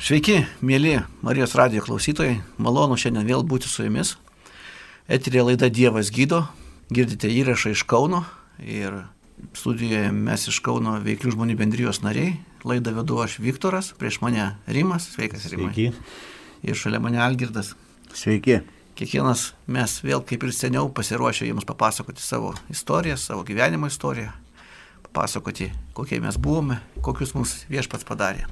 Sveiki, mėly Marijos radijo klausytojai, malonu šiandien vėl būti su jumis. Eterė laida Dievas gydo, girdite įrašą iš Kauno ir studijoje mes iš Kauno veiklių žmonių bendrijos nariai. Laidą vedu aš Viktoras, prieš mane Rimas, sveikas Rimas. Sveiki. Ir šalia mane Algirdas. Sveiki. Kiekvienas mes vėl kaip ir seniau pasiruošę jums papasakoti savo istoriją, savo gyvenimo istoriją, papasakoti, kokie mes buvome, kokius mums viešpats padarė.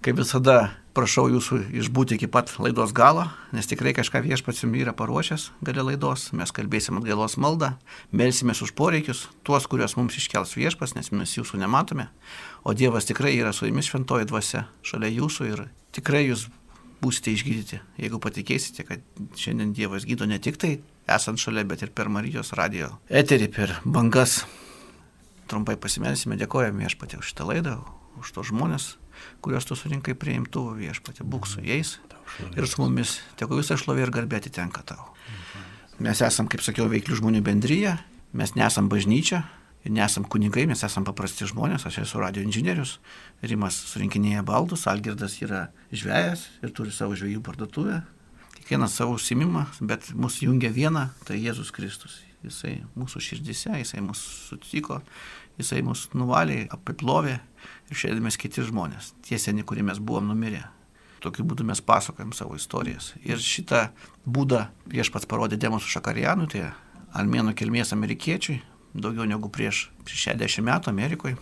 Kaip visada, prašau jūsų išbūti iki pat laidos galo, nes tikrai kažką viešpats jums yra paruošęs gale laidos. Mes kalbėsim atgailos maldą, melsimės už poreikius, tuos, kuriuos mums iškels viešpats, nes mes jūsų nematome. O Dievas tikrai yra su jumis šventoji dvasia, šalia jūsų ir tikrai jūs būsite išgydyti, jeigu patikėsite, kad šiandien Dievas gydo ne tik tai esant šalia, bet ir per Marijos radio eterį, per bangas. Trumpai pasimelsime, dėkojame viešpatė už šitą laidą, už tos žmonės, kuriuos tu surinkai prie imtuvų viešpatė, būk su jais ir su mumis, tegu visą šlovė ir garbė atitenka tau. Mes esam, kaip sakiau, veiklių žmonių bendryje, mes nesam bažnyčia nesam kunigai, mes esam paprasti žmonės, aš esu radio inžinierius, Rimas surinkinėja baldus, Algirdas yra žvėjas ir turi savo žvėjų parduotuvę, kiekvienas savo užsimimą, bet mus jungia viena, tai Jėzus Kristus. Jisai mūsų širdise, jisai mūsų sutiko, jisai mus nuvalė, apiplovė ir šiandien mes kiti žmonės, tie seni, kurie mes buvom numirę. Tokiu būdu mes pasakojam savo istorijas. Ir šitą būdą viešpats parodė Demosų Šakarijanui, tai armėnų kilmės amerikiečiui, daugiau negu prieš 60 metų Amerikoje.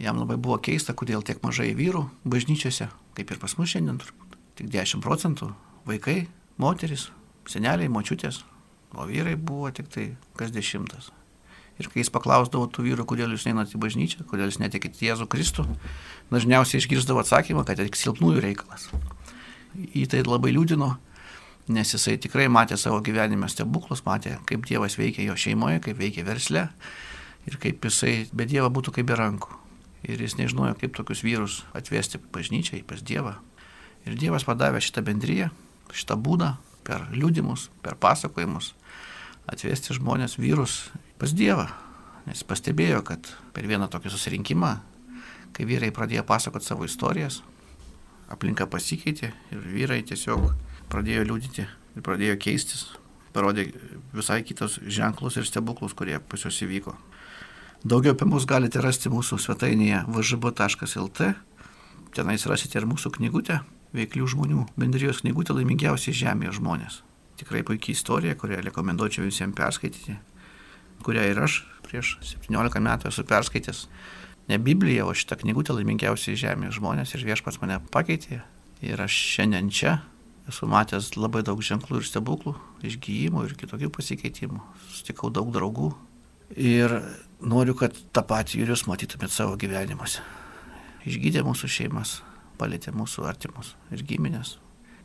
Jam labai buvo keista, kodėl tiek mažai vyrų bažnyčiose, kaip ir pas mus šiandien turbūt. Tik 10 procentų vaikai, moteris, seneliai, močiutės, o vyrai buvo tik tai kas dešimtas. Ir kai jis paklausdavo tų vyrų, kodėl jūs einate į bažnyčią, kodėl jūs netikite Jėzų Kristų, dažniausiai išgirsdavo atsakymą, kad tai tik silpnųjų reikalas. Į tai labai liūdino, nes jisai tikrai matė savo gyvenime stebuklus, matė, kaip Dievas veikia jo šeimoje, kaip veikia versle ir kaip jisai be Dievo būtų kaip be rankų. Ir jis nežinojo, kaip tokius vyrus atvesti bažnyčiai pas Dievą. Ir Dievas padavė šitą bendryją, šitą būdą per liūdimus, per pasakojimus atvesti žmonės, vyrus pas Dievą. Nes pastebėjo, kad per vieną tokį susirinkimą, kai vyrai pradėjo pasakoti savo istorijas, aplinka pasikeitė ir vyrai tiesiog pradėjo liūdyti ir pradėjo keistis, parodė visai kitos ženklus ir stebuklus, kurie pas juos įvyko. Daugiau apie mus galite rasti mūsų svetainėje vžb.lt, tenais rasite ir mūsų knygutę, veiklių žmonių, bendrijos knygutė laimingiausiai žemėje žmonės. Tikrai puikiai istorija, kurią rekomenduočiau visiems perskaityti kurią ir aš prieš 17 metų esu perskaitęs. Ne Bibliją, o šitą knygutę laimingiausiai žemėje žmonės ir viešpats mane pakeitė. Ir aš šiandien čia esu matęs labai daug ženklų ir stebuklų, išgyjimų ir kitokių pasikeitimų. Sutikau daug draugų. Ir noriu, kad tą patį jūs matytumėt savo gyvenimuose. Išgydė mūsų šeimas, palėtė mūsų artimus ir giminės,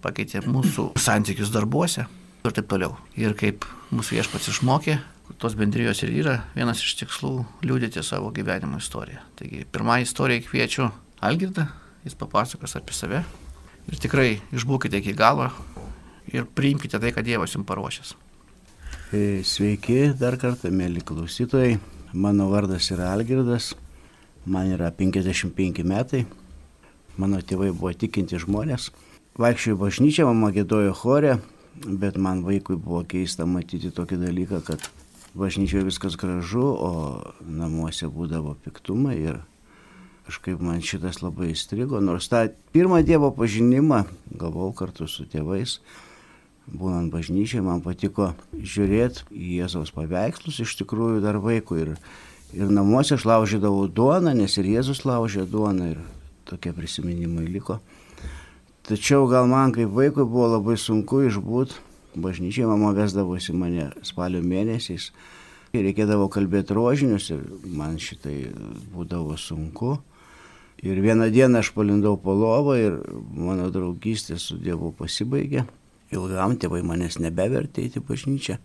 pakeitė mūsų santykius darbuose ir taip toliau. Ir kaip mūsų viešpats išmokė, tos bendrijos ir yra vienas iš tikslų liūdėti savo gyvenimo istoriją. Taigi pirmą istoriją kviečiu Algirdą, jis papasakos apie save. Ir tikrai išbūkite iki galo ir priimkite tai, ką Dievas jums paruošęs. E, sveiki dar kartą, mėly klausytojai. Mano vardas yra Algirdas, man yra 55 metai, mano tėvai buvo tikinti žmonės. Vaikščioju bažnyčią, mama gėdojo chorę, bet man vaikui buvo keista matyti tokį dalyką, kad bažnyčioje viskas gražu, o namuose būdavo piktumai ir kažkaip man šitas labai įstrigo. Nors tą pirmą Dievo pažinimą gavau kartu su tėvais, būnant bažnyčiai, man patiko žiūrėti į Jėzaus paveikslus iš tikrųjų dar vaikų. Ir, ir namuose aš laužydavau duoną, nes ir Jėzus laužė duoną ir tokie prisiminimai liko. Tačiau gal man kaip vaikui buvo labai sunku išbūti bažnyčiai mama vesdavosi mane spalio mėnesiais. Reikėdavo kalbėti rožinius ir man šitai būdavo sunku. Ir vieną dieną aš palindau po lovą ir mano draugystė su Dievu pasibaigė. Ilgam tėvai manęs nebevertė į bažnyčią.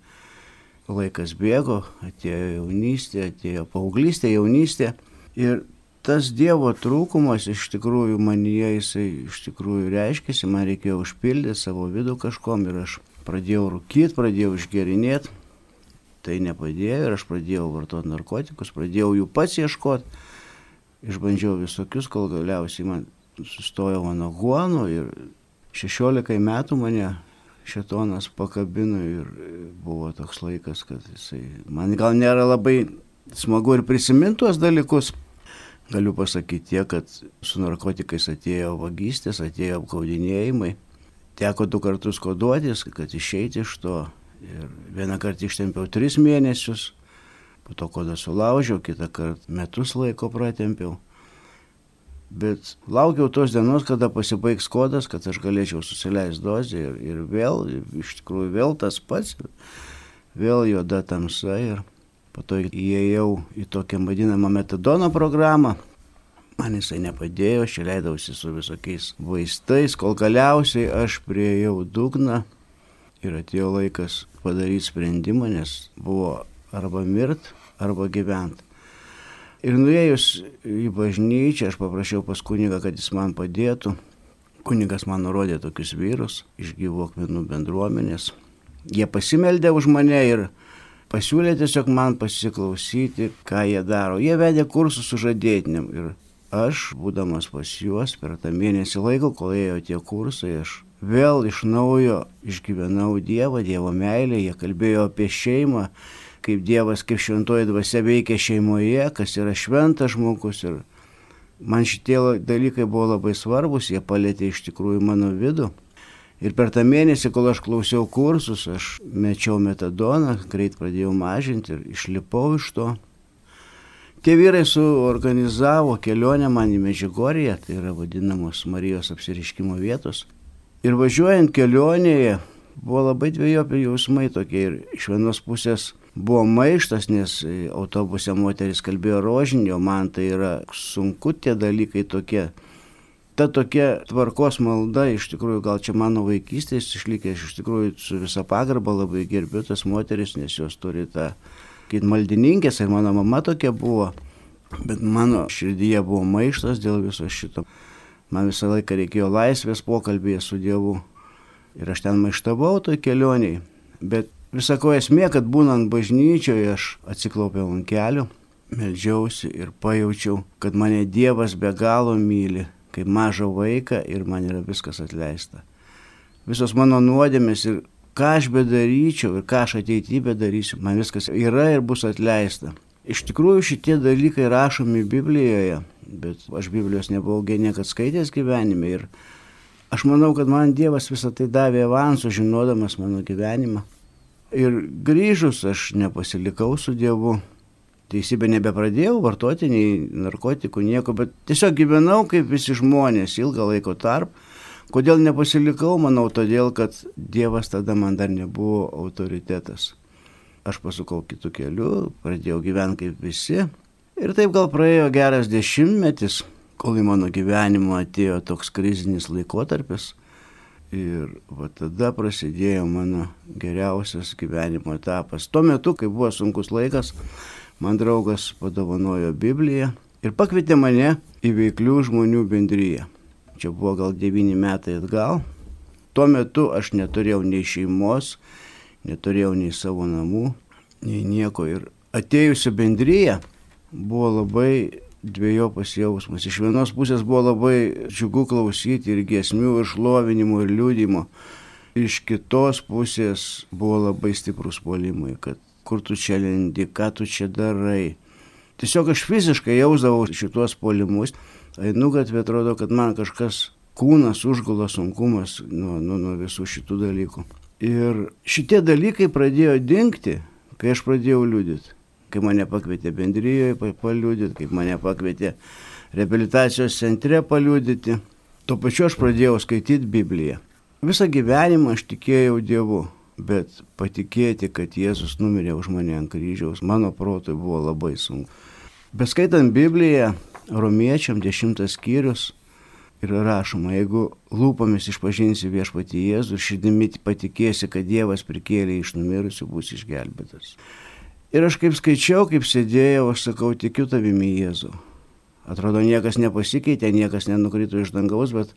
Laikas bėgo, atėjo jaunystė, atėjo paauglystė, jaunystė. Ir tas Dievo trūkumas iš tikrųjų manyje jisai iš tikrųjų reiškėsi, man reikėjo užpildyti savo vidų kažkom ir aš pradėjau rūkyti, pradėjau išgerinėti, tai nepadėjo ir aš pradėjau vartoti narkotikus, pradėjau jų pats ieškoti, išbandžiau visokius, kol galiausiai man sustojo mano guonu ir 16 metų mane šetonas pakabino ir buvo toks laikas, kad jisai, man gal nėra labai smagu ir prisiminti tuos dalykus. Galiu pasakyti tiek, kad su narkotikais atėjo vagystės, atėjo apgaudinėjimai. Teko du kartus koduotis, kad išeiti iš to. Ir vieną kartą ištempiau tris mėnesius, po to kodą sulaužiau, kitą kartą metus laiko pratempiau. Bet laukiau tos dienos, kada pasibaigs kodas, kad aš galėčiau susileisti dozę ir, ir vėl, iš tikrųjų vėl tas pats, vėl juoda tamsa ir po to įėjau į tokią vadinamą metadono programą. Man jisai nepadėjo, aš leidausi su visokiais vaistais, kol galiausiai aš prieėjau dugną ir atėjo laikas padaryti sprendimą, nes buvo arba mirt, arba gyventi. Ir nuėjus į bažnyčią, aš paprašiau pas kunigą, kad jis man padėtų. Kunigas man nurodė tokius vyrus iš gyvų akmenų bendruomenės. Jie pasimeldė už mane ir pasiūlė tiesiog man pasiklausyti, ką jie daro. Jie vedė kursus sužadėtiniam ir aš, būdamas pas juos per tą mėnesį laiko, kol ėjo tie kursai, aš vėl iš naujo išgyvenau Dievą, Dievo meilę, jie kalbėjo apie šeimą, kaip Dievas, kaip šventoji dvasia veikia šeimoje, kas yra šventas žmogus. Ir man šitie dalykai buvo labai svarbus, jie palėtė iš tikrųjų mano vidų. Ir per tą mėnesį, kol aš klausiau kursus, aš mečiau metadoną, greit pradėjau mažinti ir išlipau iš to. Tie vyrai suorganizavo kelionę man į Medžiugorję, tai yra vadinamos Marijos apsiriškimo vietos. Ir važiuojant kelionėje buvo labai dviejopi jausmai tokie. Ir iš vienos pusės buvo maištas, nes autobuse moteris kalbėjo rožinio, man tai yra sunku tie dalykai tokie. Ta tokia tvarkos malda, iš tikrųjų, gal čia mano vaikystės išlikė, aš iš tikrųjų su visa pagarba labai gerbiu tas moteris, nes jos turi tą, kaip maldininkės, ir mano mama tokia buvo, bet mano širdyje buvo maištas dėl viso šito. Man visą laiką reikėjo laisvės pokalbėje su Dievu. Ir aš ten maištavau toj kelioniai. Bet Visako esmė, kad būnant bažnyčioje aš atsiklaupiau ant kelių, melžiausi ir pajaučiau, kad mane Dievas be galo myli, kaip mažą vaiką ir man yra viskas atleista. Visos mano nuodėmės ir ką aš bedaryčiau ir ką aš ateityje bedarysiu, man viskas yra ir bus atleista. Iš tikrųjų šitie dalykai rašomi Biblijoje, bet aš Biblijos nebuvau niekad skaitęs gyvenime ir aš manau, kad man Dievas visą tai davė avansų, žinodamas mano gyvenimą. Ir grįžus aš nepasilikau su Dievu. Teisybė nebepradėjau vartoti nei narkotikų, nieko, bet tiesiog gyvenau kaip visi žmonės ilgą laiko tarp. Kodėl nepasilikau, manau, todėl, kad Dievas tada man dar nebuvo autoritetas. Aš pasukau kitų kelių, pradėjau gyventi kaip visi. Ir taip gal praėjo geras dešimtmetis, kol į mano gyvenimą atėjo toks krizinis laikotarpis Ir va tada prasidėjo mano geriausias gyvenimo etapas. Tuo metu, kai buvo sunkus laikas, man draugas padovanojo Bibliją ir pakvietė mane į veiklių žmonių bendryją. Čia buvo gal devyni metai atgal. Tuo metu aš neturėjau nei šeimos, neturėjau nei savo namų, nei nieko. Ir atėjusi bendryje buvo labai dviejopas jausmas. Iš vienos pusės buvo labai džiugu klausyti ir giesmių, ir šlovinimų, ir liūdimo. Iš kitos pusės buvo labai stiprus polimai, kad kur tu čia lendi, ką tu čia darai. Tiesiog aš fiziškai jausdavau šitos polimus. Einu gatvė, atrodo, kad man kažkas kūnas užgula sunkumas nuo, nuo, nuo visų šitų dalykų. Ir šitie dalykai pradėjo dinkti, kai aš pradėjau liūdėti kai mane pakvietė bendryjoje paliūdyti, kaip mane pakvietė reabilitacijos centre paliūdyti. Tuo pačiu aš pradėjau skaityti Bibliją. Visą gyvenimą aš tikėjau Dievu, bet patikėti, kad Jėzus numirė už mane ant kryžiaus, mano protui buvo labai sunku. Bet skaitant Bibliją, romiečiam dešimtas skyrius yra rašoma, jeigu lūpomis išpažinsi viešpatį Jėzų ir širdimi patikėsi, kad Dievas prikėlė iš numirusių, bus išgelbėtas. Ir aš kaip skaičiau, kaip sėdėjau, aš sakau, tikiu tavimi Jėzu. Atrodo, niekas nepasikeitė, niekas nenukrito iš dangaus, bet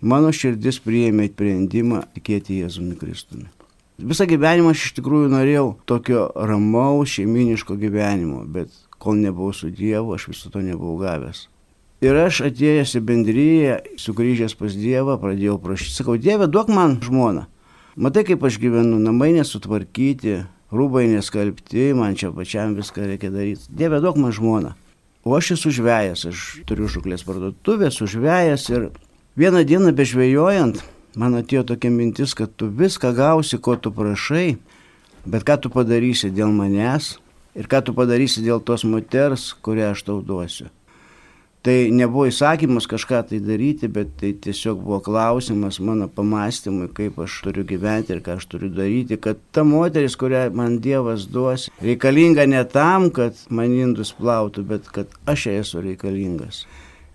mano širdis priėmė sprendimą tikėti Jėzumi Kristumi. Visą gyvenimą aš iš tikrųjų norėjau tokio ramaus šeiminiško gyvenimo, bet kol nebuvau su Dievu, aš viso to nebuvau gavęs. Ir aš atėjęs į bendryją, sugrįžęs pas Dievą, pradėjau prašyti, sakau, Dieve, duok man žmoną. Matai, kaip aš gyvenu, namai nesutvarkyti, rūbai neskalbti, man čia pačiam viską reikia daryti. Dieve, duok man žmoną. O aš esu žvėjas, aš turiu žuklės parduotuvę, esu žvėjas ir vieną dieną bežvėjojant, man atėjo tokia mintis, kad tu viską gausi, ko tu prašai, bet ką tu padarysi dėl manęs ir ką tu padarysi dėl tos moters, kurią aš tau duosiu. Tai nebuvo įsakymas kažką tai daryti, bet tai tiesiog buvo klausimas mano pamastymui, kaip aš turiu gyventi ir ką aš turiu daryti, kad ta moteris, kurią man Dievas duos, reikalinga ne tam, kad man indus plautų, bet kad aš jai esu reikalingas.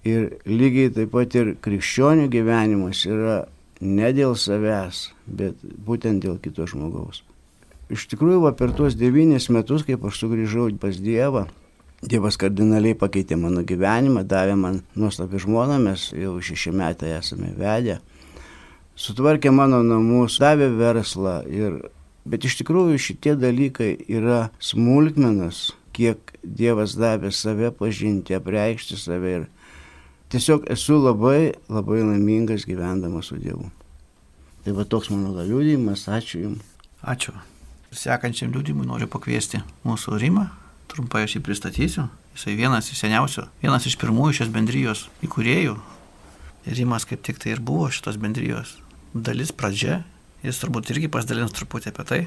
Ir lygiai taip pat ir krikščionių gyvenimas yra ne dėl savęs, bet būtent dėl kito žmogaus. Iš tikrųjų, va, per tuos devynis metus, kaip aš sugrįžau pas Dievą, Dievas kardinaliai pakeitė mano gyvenimą, davė man nuostabi žmoną, mes jau šeši metai esame vedę, sutvarkė mano namus, davė verslą. Ir, bet iš tikrųjų šitie dalykai yra smulkmenas, kiek Dievas davė save pažinti, apreikšti save. Ir tiesiog esu labai, labai laimingas gyvendamas su Dievu. Tai va toks mano liūdėjimas, ačiū Jums. Ačiū. Sekančiam liūdimui noriu pakviesti mūsų Rimą Trumpai aš jį pristatysiu. Jisai vienas iš seniausių, vienas iš pirmųjų šios bendrijos įkūrėjų. Rimas kaip tik tai ir buvo šitos bendrijos dalis pradžia. Jis turbūt irgi pasidalins truputį apie tai.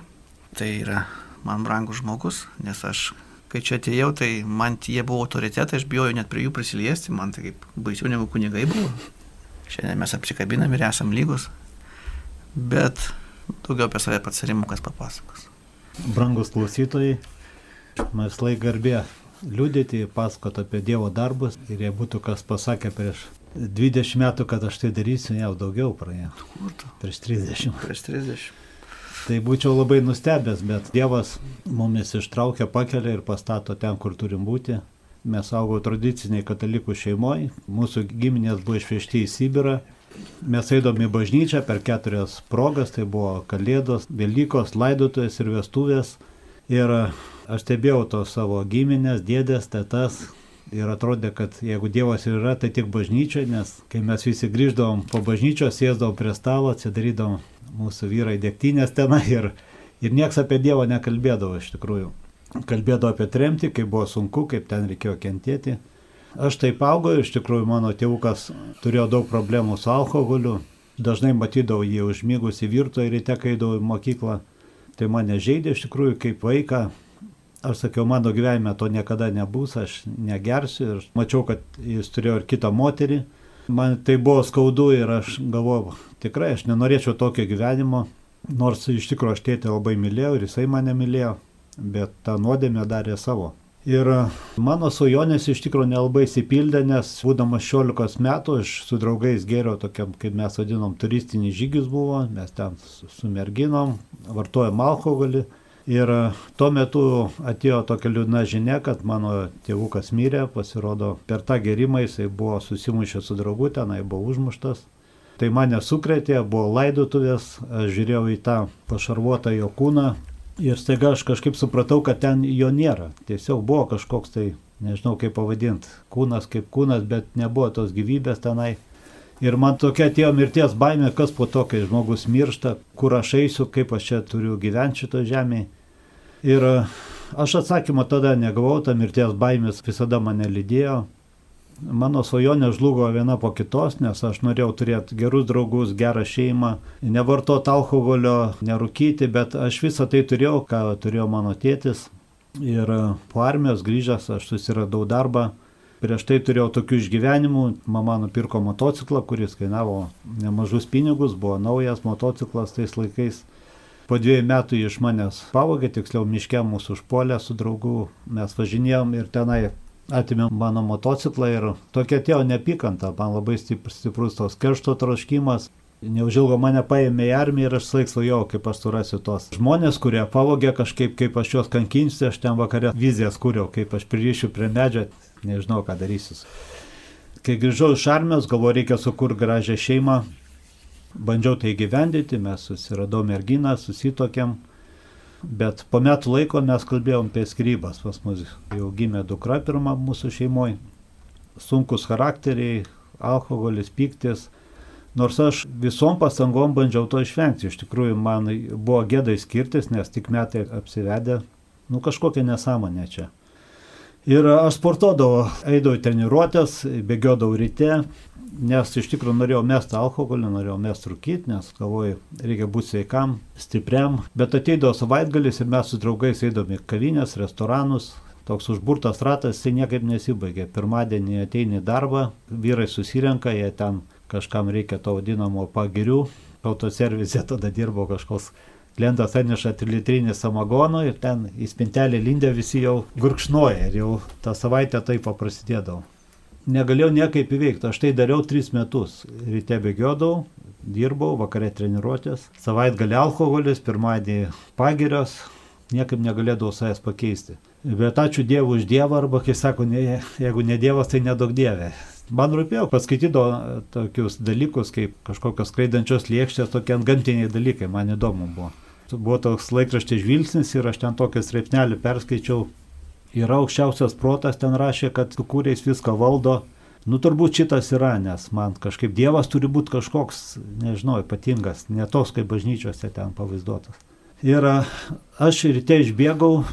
Tai yra man brangus žmogus, nes aš, kai čia atėjau, tai man jie buvo autoritetai, aš bijojau net prie jų prisiliesti, man tai kaip baisiau negu kunigai buvo. Šiandien mes apsikabinam ir esam lygus. Bet daugiau apie save pats Rimukas papasakos. Brangus klausytojai, Man vis laik garbė liūdėti, pasakoti apie Dievo darbus ir jei būtų kas pasakė prieš 20 metų, kad aš tai darysiu, jau daugiau praėjo. Prieš 30. Prieš 30. Tai būčiau labai nustebęs, bet Dievas mumis ištraukia, pakelia ir pastato ten, kur turim būti. Mes augau tradiciniai katalikų šeimoje, mūsų giminės buvo išvežti į Sibirą. Mes eidom į bažnyčią per keturias progas, tai buvo Kalėdos, Velykos, laidotuvės ir vestuvės. Ir Aš stebėjau tos savo giminės, dėdės, tetas ir atrodė, kad jeigu Dievas ir yra, tai tik bažnyčioje, nes kai mes visi grįždavom po bažnyčios, sėsdavom prie stalo, atsidarydavom mūsų vyrai dėktynės tenai ir, ir nieks apie Dievą nekalbėdavo iš tikrųjų. Kalbėdavo apie tremtį, kaip buvo sunku, kaip ten reikėjo kentėti. Aš taip augau ir iš tikrųjų mano tėvukas turėjo daug problemų su alkoholiu. Dažnai matydavau jį užmygusi virtoje ryte, kai eidavau į mokyklą. Tai mane žaidė iš tikrųjų kaip vaiką, Aš sakiau, mano gyvenime to niekada nebus, aš negersiu ir mačiau, kad jis turėjo ir kitą moterį. Man tai buvo skaudu ir aš galvoju, tikrai aš nenorėčiau tokio gyvenimo, nors iš tikrųjų aš tėtį labai mylėjau ir jisai mane mylėjo, bet tą nuodėmę darė savo. Ir mano svajonės iš tikrųjų nelabai įsipildė, nes būdamas 16 metų aš su draugais geriau tokiam, kaip mes vadinom, turistinį žygius buvo, mes ten su merginom, vartojom alkoholį. Ir e, tuo metu atėjo tokia liūdna žinia, kad mano tėvukas mirė, pasirodo, per tą gerimą jisai buvo susimušęs su draugu, tenai buvo užmuštas. Tai mane sukrėtė, buvo laidotuvės, aš žiūrėjau į tą pašarvuotą jo kūną ir staiga aš kažkaip supratau, kad ten jo nėra. Tiesiog buvo kažkoks tai, nežinau kaip pavadinti, kūnas kaip kūnas, bet nebuvo tos gyvybės tenai. Ir man tokia atėjo mirties baimė, kas po to, kai žmogus miršta, kur aš eisiu, kaip aš čia turiu gyventi šito žemėje. Ir e, aš atsakymą tada negavau, ta mirties baimės visada mane lydėjo. Mano svajonė žlugo viena po kitos, nes aš norėjau turėti gerus draugus, gerą šeimą, nevartoti alkoholio, nerūkyti, bet aš visą tai turėjau, ką turėjo mano tėtis. Ir e, po armijos grįžęs aš susiradau darbą Prieš tai turėjau tokių išgyvenimų, mama nupirko motociklą, kuris kainavo nemažus pinigus, buvo naujas motociklas tais laikais. Po dviejų metų iš manęs pavogė, tiksliau miške mūsų užpuolė su draugu, mes važinėjom ir tenai atimė mano motociklą ir tokia atėjo nepykanta, man labai stiprus, tos keršto troškimas. Neužilgo mane paėmė į armiją ir aš laik svajojau, kaip aš surasiu tos žmonės, kurie pavogė kažkaip, kaip aš juos kankinsiu, aš ten vakare vizijas kūriau, kaip aš pririšiu prie medžio, nežinau, ką darysiu. Kai grįžau iš armijos, galvoju, reikia sukurti gražią šeimą. Bandžiau tai gyvendyti, mes susiradau merginą, susitokėm. Bet po metų laiko mes kalbėjom apie skrybas. Pas mus jau gimė dukra pirma mūsų šeimoje. sunkus charakteriai, alkoholis, piktis. Nors aš visom pastangom bandžiau to išvengti. Iš tikrųjų, man buvo gėdai skirtis, nes tik metai apsivedė. Nu kažkokia nesąmonė čia. Ir aš sportuodavau, eidavau treniruotės, bėgiodavau ryte, nes iš tikrųjų norėjau mesti alkoholį, norėjau mesti rūkyti, nes galvoju, reikia būti sveikam, stipriam. Bet ateidavo savaitgalis ir mes su draugais eidami kavinės, restoranus. Toks užburtas ratas, tai niekaip nesibaigė. Pirmadienį ateini į darbą, vyrai susirenka, jie ten kažkam reikia to vadinamo pagirių. Autoservise tada dirbo kažkoks klientas atneša trilitrinį samagono ir ten į spintelę lindę visi jau gurkšnoja ir jau tą savaitę taip prasidėdavo negalėjau niekaip įveikti. Aš tai dariau tris metus. Ryte bėgiodavau, dirbau, vakare treniruotės, savaitgalį alkoholis, pirmadienį pagirios, niekaip negalėdavau savęs pakeisti. Bet ačiū Dievui už Dievą, arba kai sako, ne, jeigu ne Dievas, tai nedaug Dievė. Man rūpėjo, paskaitydavo tokius dalykus, kaip kažkokios skraidančios lėkštės, tokie antgamtiniai dalykai, man įdomu buvo. Buvo toks laikraštis žvilgsnis ir aš ten tokią straipsnelį perskaičiau yra aukščiausias protas, ten rašė, kad sukūrėjais viską valdo. Nu turbūt šitas yra, nes man kažkaip Dievas turi būti kažkoks, nežinau, ypatingas, ne toks kaip bažnyčiose ten pavaizduotas. Ir aš ryte išbėgau,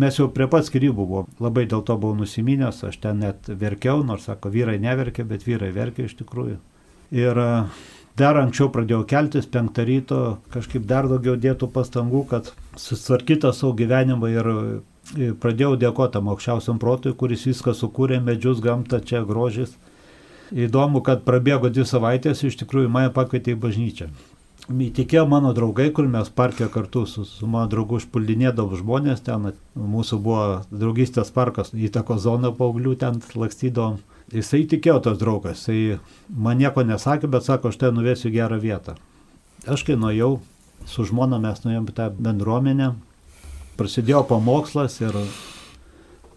mes jau prie pat skirybų buvome, labai dėl to buvau nusiminęs, aš ten net verkiau, nors sako, vyrai neverkia, bet vyrai verkia iš tikrųjų. Ir dar anksčiau pradėjau keltis, penktą ryto, kažkaip dar daugiau dėtų pastangų, kad susitvarkytą savo gyvenimą ir pradėjau dėkoti tam aukščiausiam protui, kuris viską sukūrė, medžius, gamtą, čia grožis. Įdomu, kad prabėgo dvi savaitės, iš tikrųjų mane pakvietė į bažnyčią. Įtikėjo mano draugai, kur mes parke kartu su, su mano draugu užpuldinėdavom žmonės, ten mūsų buvo draugystės parkas, įtako zona paauglių, ten lakstydavom. Jisai tikėjo tas draugas, jisai man nieko nesakė, bet sako, aš tai nuvesiu gerą vietą. Aš kai nuėjau, su žmona mes nuėjom tą bendruomenę, prasidėjo pamokslas ir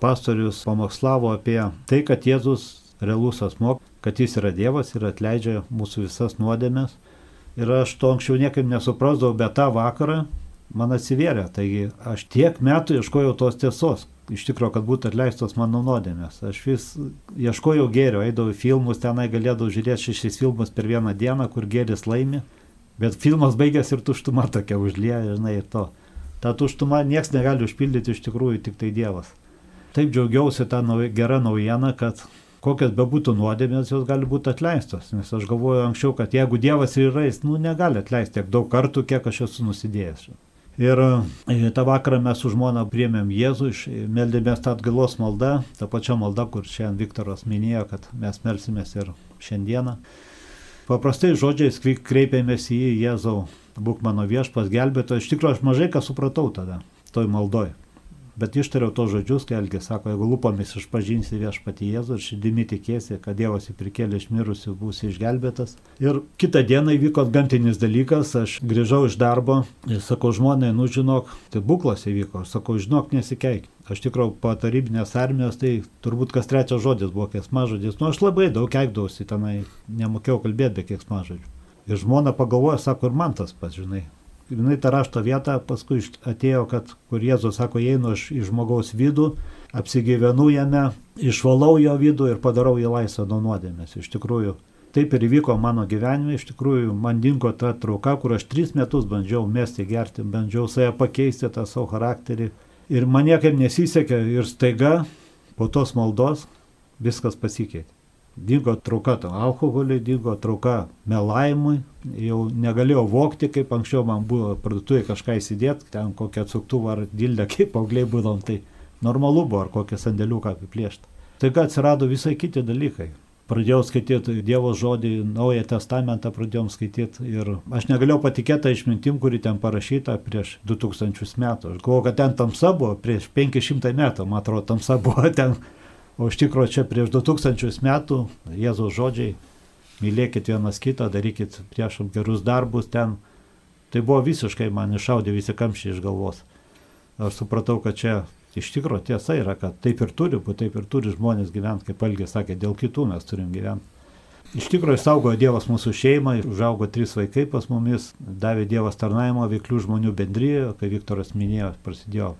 pastorius pamokslavo apie tai, kad Jėzus realus asmo, kad jis yra Dievas ir atleidžia mūsų visas nuodėmės. Ir aš to anksčiau niekaip nesuprasdavau, bet tą vakarą man atsivėrė. Taigi aš tiek metų ieškojau tos tiesos. Iš tikrųjų, kad būtų atleistos mano nuodėmės. Aš vis ieškojau gėrio, eidavau į filmus, tenai galėdavau žiūrėti šešis filmus per vieną dieną, kur gėris laimi. Bet filmas baigėsi ir tuštuma tokia užlieja, žinai, ir to. Ta tuštuma niekas negali užpildyti iš tikrųjų tik tai Dievas. Taip džiaugiausi tą nauj, gerą naujieną, kad kokios bebūtų nuodėmės, jos gali būti atleistos. Nes aš galvoju anksčiau, kad jeigu Dievas yra, jis nu, negali atleisti tiek daug kartų, kiek aš esu nusidėjęs. Ir e, tą vakarą mes su žmona priemėm Jėzų, meldėmės tą atgalos maldą, tą pačią maldą, kur šiandien Viktoras minėjo, kad mes melsimės ir šiandieną. Paprastai žodžiais kreipėmės į Jėzau, būk mano viešpas gelbėtojas. Iš tikrųjų, aš mažai ką supratau tada, toj maldoj. Bet ištariau to žodžius, kai Elgė sako, jeigu lūpomis išpažinsi viešpatį Jėzų ir širdimi tikėsi, kad Dievas įprikėlė iš mirusių, būsi išgelbėtas. Ir kitą dieną įvyko gamtinis dalykas, aš grįžau iš darbo ir sakau žmonai, nu žinok, tai buklas įvyko, aš sakau, žinok, nesikeik. Aš tikrai po tarybinės armijos, tai turbūt kas trečias žodis buvo kėsmažodis. Nu aš labai daug keikdavausi tenai, nemokėjau kalbėti be kėsmažodžių. Ir žmona pagalvoja, sako, ir man tas pats, žinai. Ir jinai tą rašto vietą paskui atėjo, kad kur Jėzus sako, einu aš į žmogaus vidų, apsigyvenu jame, išvalau jo vidų ir padarau jį laisvą nuo nuodėmės. Iš tikrųjų, taip ir įvyko mano gyvenime, iš tikrųjų man dingo ta trauka, kur aš tris metus bandžiau mesti gerti, bandžiau save pakeisti tą savo charakterį. Ir man niekaip nesisekė ir staiga po tos maldos viskas pasikeitė dingo trauka to alkoholiui, dingo trauka melavimui, jau negalėjau vokti, kaip anksčiau man buvo parduotuvėje kažką įsidėti, ten kokią atsuktuvą ar dildę, kaip augliai būdom, tai normalu buvo, ar kokią sandėliuką apiplėšti. Taigi atsirado visai kiti dalykai. Pradėjau skaityti Dievo žodį, Naują Testamentą pradėjom skaityti ir aš negalėjau patikėti išmintim, kuri ten parašyta prieš 2000 metų. Aš galvoju, kad ten tamsa buvo prieš 500 metų, man atrodo, tamsa buvo ten O iš tikrųjų čia prieš 2000 metų Jėzaus žodžiai, mylėkit vienas kitą, darykit priešam gerus darbus ten. Tai buvo visiškai man iššaudė visi kamščiai iš galvos. Aš supratau, kad čia iš tikrųjų tiesa yra, kad taip ir turi būti, taip ir turi žmonės gyventi, kaip Algė sakė, dėl kitų mes turim gyventi. Iš tikrųjų, saugojo Dievas mūsų šeimą, užaugo trys vaikai pas mumis, davė Dievas tarnavimo veiklių žmonių bendryje, kai Viktoras minėjo, prasidėjo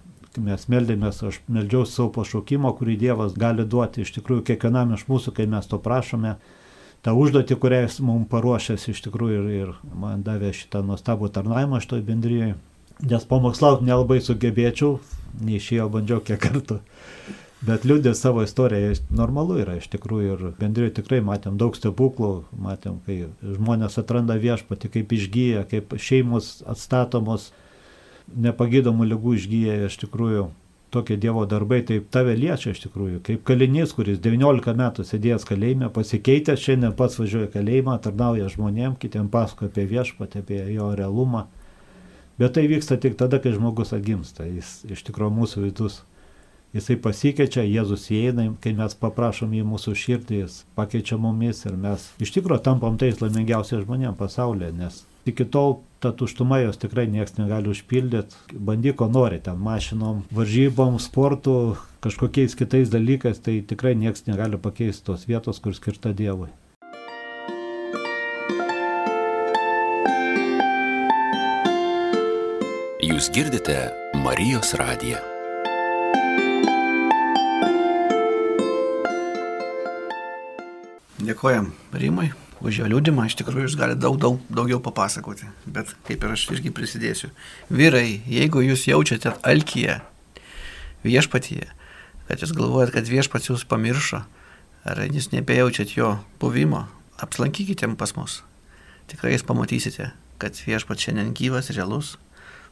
mes meldėmės, aš meldžiausi savo pašaukimo, kurį Dievas gali duoti iš tikrųjų kiekvienam iš mūsų, kai mes to prašome. Ta užduotį, kurią jis mums paruošęs iš tikrųjų ir, ir man davė šitą nuostabų tarnavimą šitoj bendryje. Nes pamokslauti nelabai sugebėčiau, neišėjo bandžiau kiek kartų. Bet liūdė savo istoriją, normalu yra iš tikrųjų ir bendrijoje tikrai matėm daug stebuklų, matėm, kai žmonės atranda viešpati, kaip išgyja, kaip šeimos atstatomos, nepagydomų lygų išgyja iš tikrųjų tokie Dievo darbai, tai tave liečia iš tikrųjų. Kaip kalinys, kuris 19 metų sėdėjęs kalėjime, pasikeitęs, šiandien pats važiuoja kalėjimą, tarnauja žmonėm, kitiem pasako apie viešpatį, apie jo realumą. Bet tai vyksta tik tada, kai žmogus atgimsta. Jis iš tikrųjų mūsų vidus jisai pasikeičia, Jėzus įeina, kai mes paprašom į mūsų širdį, jis pakeičia mumis ir mes iš tikrųjų tampam tais laimingiausiais žmonėms pasaulyje, nes iki tol ta tuštuma jos tikrai niekas negali užpildyti. Bandyk, ko nori, ten mašinom, varžybom, sportu, kažkokiais kitais dalykais, tai tikrai niekas negali pakeisti tos vietos, kur skirta Dievui. Jūs girdite Marijos radiją. Dėkojam Rimai už jo liūdimą, iš tikrųjų jūs galite daug, daug daugiau papasakoti, bet kaip ir aš irgi prisidėsiu. Vyrai, jeigu jūs jaučiate alkyje viešpatyje, kad jūs galvojat, kad viešpats jūs pamiršo, ar jūs nebejaučiat jo buvimo, apsilankykite pas mus. Tikrai jūs pamatysite, kad viešpats šiandien gyvas, realus,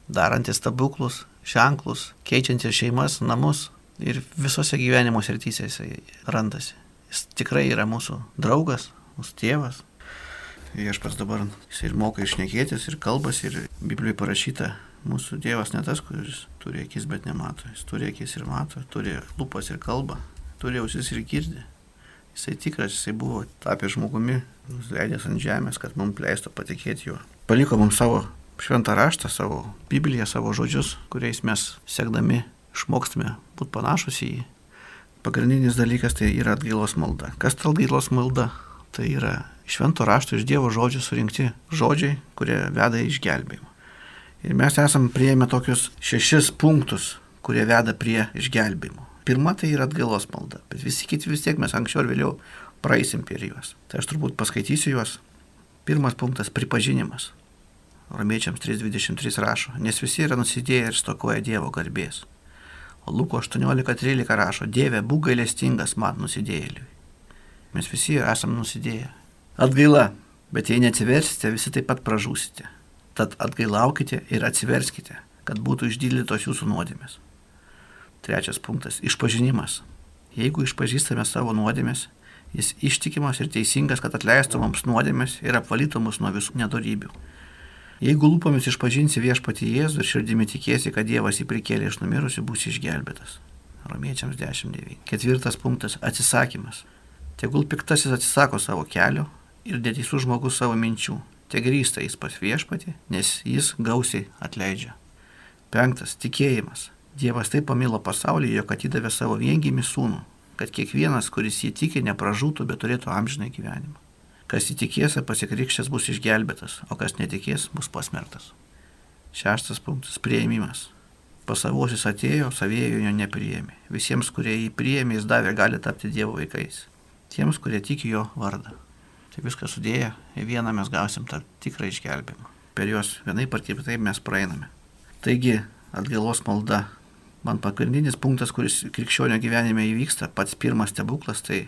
darantis stebuklus, ženklus, keičiantis šeimas, namus ir visose gyvenimo srityse jisai randasi. Jis tikrai yra mūsų draugas, mūsų tėvas. Viešpas dabar jis ir moka išnekėtis, ir kalbas, ir Biblijoje parašyta, mūsų Dievas ne tas, kuris turi akis, bet nemato. Jis turi akis ir mato, turi lūpas ir kalbą, turi ausis ir girdį. Jisai tikras, jisai buvo tapęs žmogumi, nusileidęs ant žemės, kad mums leistų patikėti juo. Paliko mums savo šventą raštą, savo Bibliją, savo žodžius, kuriais mes sekdami išmokstame būti panašus į jį pagrindinis dalykas tai yra atgailos malda. Kas ta atgailos malda? Tai yra švento rašto iš Dievo žodžių surinkti žodžiai, kurie veda į išgelbėjimą. Ir mes esam prieėmę tokius šešis punktus, kurie veda prie išgelbėjimo. Pirma tai yra atgailos malda, bet visi kiti vis tiek mes anksčiau ar vėliau praeisim per juos. Tai aš turbūt paskaitysiu juos. Pirmas punktas - pripažinimas. Romiečiams 3.23 rašo, nes visi yra nusidėję ir stokoja Dievo garbės. O Luko 18.13 rašo, Dieve, būk gailestingas man nusidėjėliui. Mes visi esam nusidėję. Atgaila, bet jei neatsiversite, visi taip pat pražūsite. Tad atgailaukite ir atsiverskite, kad būtų išdylytos jūsų nuodėmės. Trečias punktas - išpažinimas. Jeigu išpažįstame savo nuodėmės, jis ištikimas ir teisingas, kad atleistų mums nuodėmės ir apvalytų mus nuo visų nedorybių. Jeigu lūpomis išpažinsi viešpati Jėzų ir širdimi tikėsi, kad Dievas jį prikėlė iš numirusių, bus išgelbėtas. Romiečiams 10.9. Ketvirtas punktas - atsisakymas. Tegul piktasis atsisako savo kelio ir neteisus žmogus savo minčių. Te grįsta jis pas viešpatį, nes jis gausiai atleidžia. Penktas - tikėjimas. Dievas taip pamilo pasaulį, jog atidavė savo viengimį sūnų, kad kiekvienas, kuris jį tiki, nepražūtų, bet turėtų amžinai gyvenimą. Kas įtikės ir pasikrikštęs bus išgelbėtas, o kas netikės bus pasmerktas. Šeštas punktas - prieimimas. Pas savosius atėjo, savėjo jo nepriėmė. Visiems, kurie jį priėmė, jis davė gali tapti Dievo vaikais. Tiems, kurie tiki jo vardą. Tai viską sudėję, į vieną mes gausim tą tikrą išgelbėjimą. Per juos vienai par kitaip mes praeiname. Taigi, atgailos malda. Man pagrindinis punktas, kuris krikščionio gyvenime įvyksta, pats pirmas stebuklas, tai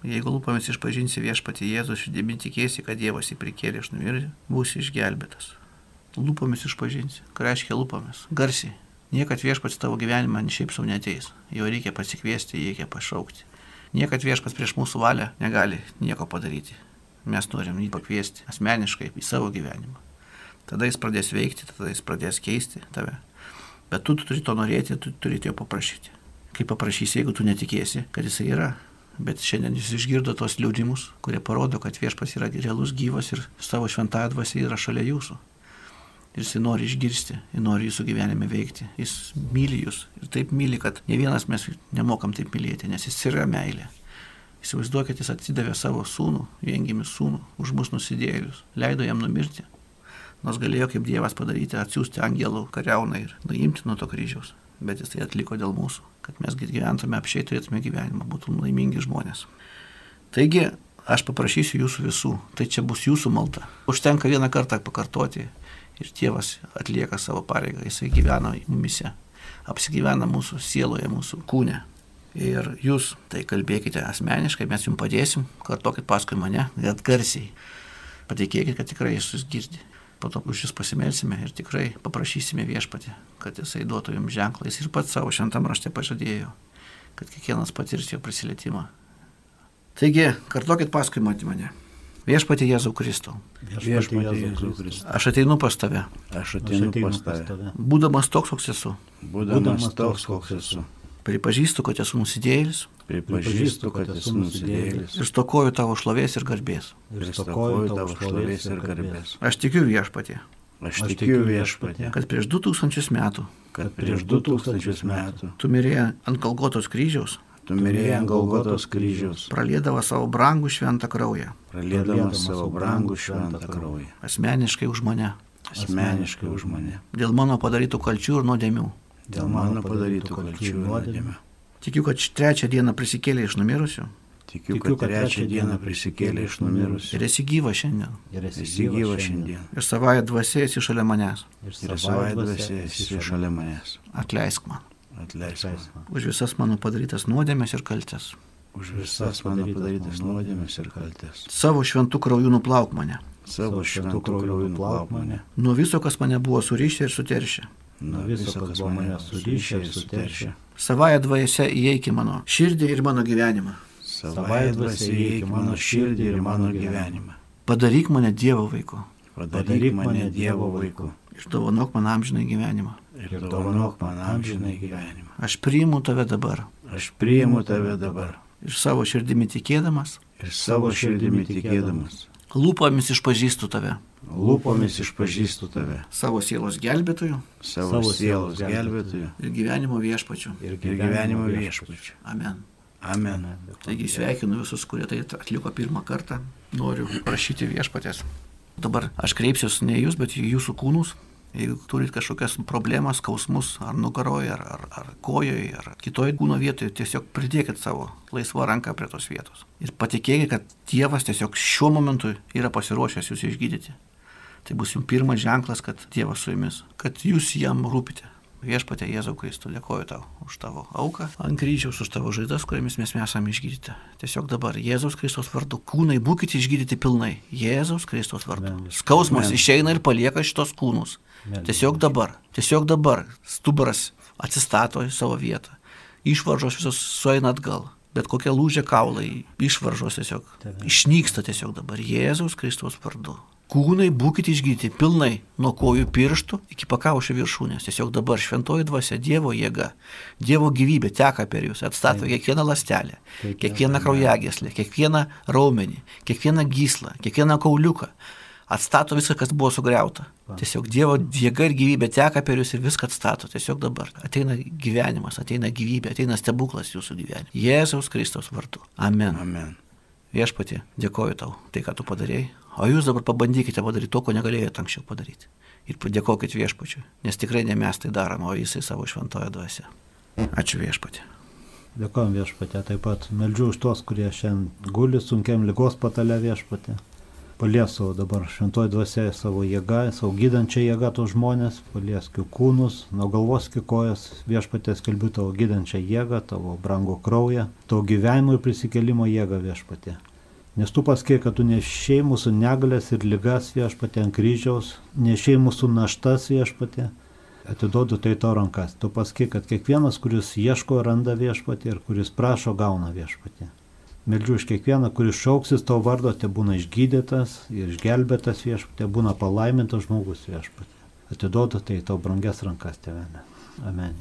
Jeigu lūpomis išpažinsi viešpati Jėzus, širdimi tikėsi, kad Dievas jį prikėlė iš numirti, būsi išgelbėtas. Lūpomis išpažinsi. Ką reiškia lūpomis? Garsiai. Niekad viešpats tavo gyvenimą šiaip sau neteis. Jo reikia pasikviesti, reikia pašaukti. Niekad viešpats prieš mūsų valią negali nieko padaryti. Mes norim jį pakviesti asmeniškai į savo gyvenimą. Tada jis pradės veikti, tada jis pradės keisti tave. Bet tu, tu turi to norėti, tu turi jo paprašyti. Kaip paprašysi, jeigu tu netikėsi, kad jisai yra, Bet šiandien jūs išgirdo tos liūdimus, kurie parodo, kad viešpas yra realus, gyvas ir savo šventąją dvasę yra šalia jūsų. Ir jis nori išgirsti, jis nori jūsų gyvenime veikti. Jis myli jūs ir taip myli, kad ne vienas mes nemokam taip mylėti, nes jis yra meilė. Įsivaizduokit, jis atidavė savo sūnų, viengimi sūnų, už mus nusidėjus, leido jam numirti. Nors galėjo kaip Dievas padaryti, atsiųsti angelų kariauną ir nuimti nuo to kryžiaus. Bet jis tai atliko dėl mūsų, kad mes gyventume apšiai, turėtume gyvenimą, būtume laimingi žmonės. Taigi, aš paprašysiu jūsų visų, tai čia bus jūsų malda. Užtenka vieną kartą pakartoti ir tėvas atlieka savo pareigą, jisai gyvena mumise, apsigyvena mūsų sieloje, mūsų kūne. Ir jūs tai kalbėkite asmeniškai, mes jums padėsim, kartokit paskui mane, net garsiai. Patikėkit, kad tikrai jūs girdi. Po to už jūs pasimelsime ir tikrai paprašysime viešpatį, kad jisai duotų jums ženklą. Jis ir pats savo šventam rašte pažadėjo, kad kiekvienas patirs jo prisilietimą. Taigi, kartokit paskui mane. Viešpatį Jėzau Kristau. Viešpatie Jėzau Kristau. Aš ateinu pas tave. Aš ateinu pas tave. Būdamas toks, koks esu. Būdamas toks, koks esu. Pripažįstu, kad esu nusidėjėlis Pripažįstu, kad esu nusidėjėlis. ir stokoju tavo šlovės ir garbės. Ir stokoju tavo šlovės ir garbės. Aš tikiu viešpatį, Aš tikiu viešpatė, kad prieš 2000 metų kad prieš 2000 metų tu mirėjai ant Kalgotos kryžiaus, tu mirėjai ant Golgotos kryžiaus, praliedavo savo brangų šventą kraują, praliedamas savo brangų šventą kraują. asmeniškai už mane, Asmeniškai už mane. dėl mano padarytų kalčių ir nuodėmių. Dėl mano padarytų kalčių ir nuodėmę. Tikiu, kad trečią dieną prisikėlė iš numirusių Tikiu, kad trečią dieną prisikėlė iš numirusių. ir esi gyva šiandien. Ir Esi gyva šiandien. Ir savąją dvasę esi šalia manęs. Ir savai dvasia esi šalia manęs. Atleisk man Atleisk man. už visas mano padarytas nuodėmės ir kaltes. Už visas mano padarytas nuodėmes ir kaltes. Savo šventų kraujų nuplauk mane. Savo šventų krauju nuplauk mane. Nuo viso, kas mane buvo surišę ir suteršę. Nuo viso, kas mane surišė ir suteršė. Savąją dvasę įeik į mano širdį ir mano gyvenimą. Savai dvasia įeik į mano širdį ir mano gyvenimą. Padaryk mane Dievo vaiku Padaryk mane Dievo vaiku. ir dovanok man amžinai gyvenimą. Ir dovanok man amžinai gyvenimą. Aš priimu tave dabar Aš priimu tave dabar. ir savo širdimi tikėdamas, Ir savo širdimi tikėdamas. lūpomis išpažįstu tave, Lūpomis išpažįstu tave. savo sielos gelbėtoju Savo Savo sielos gelbėtoju. ir gyvenimo viešpačiu. ir gyvenimo viešpačiu. Amen. Amen. Taigi sveikinu visus, kurie tai atliko pirmą kartą. Noriu prašyti viešpatės. Dabar aš kreipsiuosi ne į jūs, bet į jūsų kūnus. Jeigu turit kažkokias problemas, skausmus, ar nugaroje, ar, ar, ar kojoje, ar kitoje kūno vietoje, tiesiog pridėkit savo laisvą ranką prie tos vietos. Ir patikėkit, kad Dievas tiesiog šiuo momentu yra pasiruošęs jūs išgydyti. Tai bus jums pirmas ženklas, kad Dievas su jumis, kad jūs jam rūpite. Viešpatė Jėzau Kristų, dėkoju tau už tavo auką ant kryžiaus, už tavo žaidas, kuriamis mes esame išgydyti. Tiesiog dabar Jėzaus Kristos vardu kūnai būkite išgydyti pilnai. Jėzaus Kristos vardu. Amen. Skausmas Amen. išeina ir palieka šitos kūnus. Amen. Tiesiog dabar, tiesiog dabar stuburas atsistato į savo vietą. Išvaržos visos sueina atgal. Bet kokie lūžė kaulai, išvaržos tiesiog išnyksta tiesiog dabar Jėzaus Kristaus vardu. Kūnai būkite išgydyti pilnai nuo kojų pirštų iki pakaušio viršūnės. Tiesiog dabar šventoji dvasia, Dievo jėga, Dievo gyvybė teka per jūs, atstato kiekvieną lastelę, kiekvieną kraujagyslę, kiekvieną raumenį, kiekvieną gyslą, kiekvieną kauliuką. Atstato viską, kas buvo sugriauta. Tiesiog Dievo jėga ir gyvybė teka per jūs ir viską atstato. Tiesiog dabar ateina gyvenimas, ateina gyvybė, ateina stebuklas jūsų gyvenime. Jėzaus Kristaus vardu. Amen. Amen. Viešpatie, dėkoju tau, tai ką tu padarėjai. O jūs dabar pabandykite padaryti to, ko negalėjote anksčiau padaryti. Ir padėkokit viešpačiui, nes tikrai ne mes tai darome, o jisai savo šventoje dvasia. Ačiū viešpatie. Dėkojom viešpatė, taip pat meldžiu už tos, kurie šiandien guli sunkiam lygos patale viešpatė. Paliesu dabar šventoji dvasia savo jėgą, savo gydančią jėgą tos žmonės, paliesk jų kūnus, nuo galvos iki kojas, viešpatė skelbiu tavo gydančią jėgą, tavo brangų kraują, tavo gyvenimo ir prisikėlimo jėgą viešpatė. Nes tu paskei, kad tu nešiai mūsų negalės ir lygas viešpatė ant kryžiaus, nešiai mūsų naštas viešpatė, atiduodu tai to rankas. Tu paskei, kad kiekvienas, kuris ieško, randa viešpatį ir kuris prašo, gauna viešpatį. Meldžiu už kiekvieną, kuris šauksis tavo vardo, te būna išgydytas ir išgelbėtas viešpatė, būna palaimintas žmogus viešpatė. Atiduodu tai tau brangias rankas, tėvenė. Amen.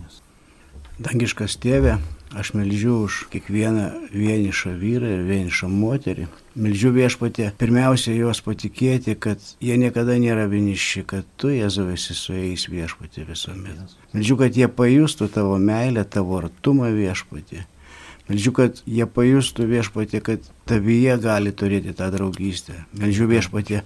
Dangiškas tėve, aš melžiu už kiekvieną vienišą vyrą ir vienišą moterį. Melžiu viešpatė, pirmiausia juos patikėti, kad jie niekada nėra vieniši, kad tu, Jėzau, esi su jais viešpatė visuomet. Melžiu, kad jie pajustų tavo meilę, tavo artumą viešpatė. Melžiu, kad jie pajustų viešpatė, kad tavyje gali turėti tą draugystę. Melžiu viešpatė,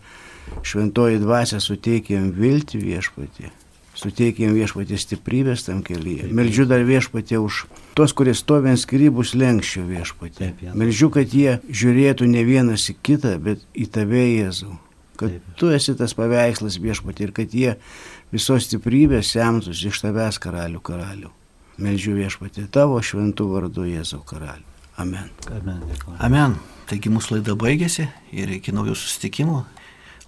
šventoji dvasia suteikėm viltį viešpatį, suteikėm viešpatį stiprybės tam kelyje. Meldžiu dar viešpatį už tos, kurie stovi ant skirybus lenkščio viešpatį. Meldžiu, kad jie žiūrėtų ne vienas į kitą, bet į tave Jėzau. Kad Taip. tu esi tas paveikslas viešpatį ir kad jie visos stiprybės semtųsi iš tavęs karalių karalių. Meldžiu viešpatį tavo šventų vardu Jėzau karalių. Amen. Amen. Amen. Taigi mūsų laida baigėsi ir iki naujų susitikimų.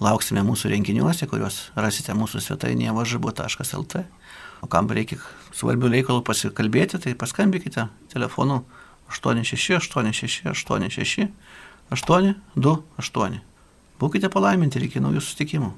Lauksime mūsų renginiuose, kuriuos rasite mūsų svetainėje važybo.lt. O kam reikia svarbių reikalų pasikalbėti, tai paskambinkite telefonu 86 86 86 828. Būkite palaiminti ir iki naujų susitikimų.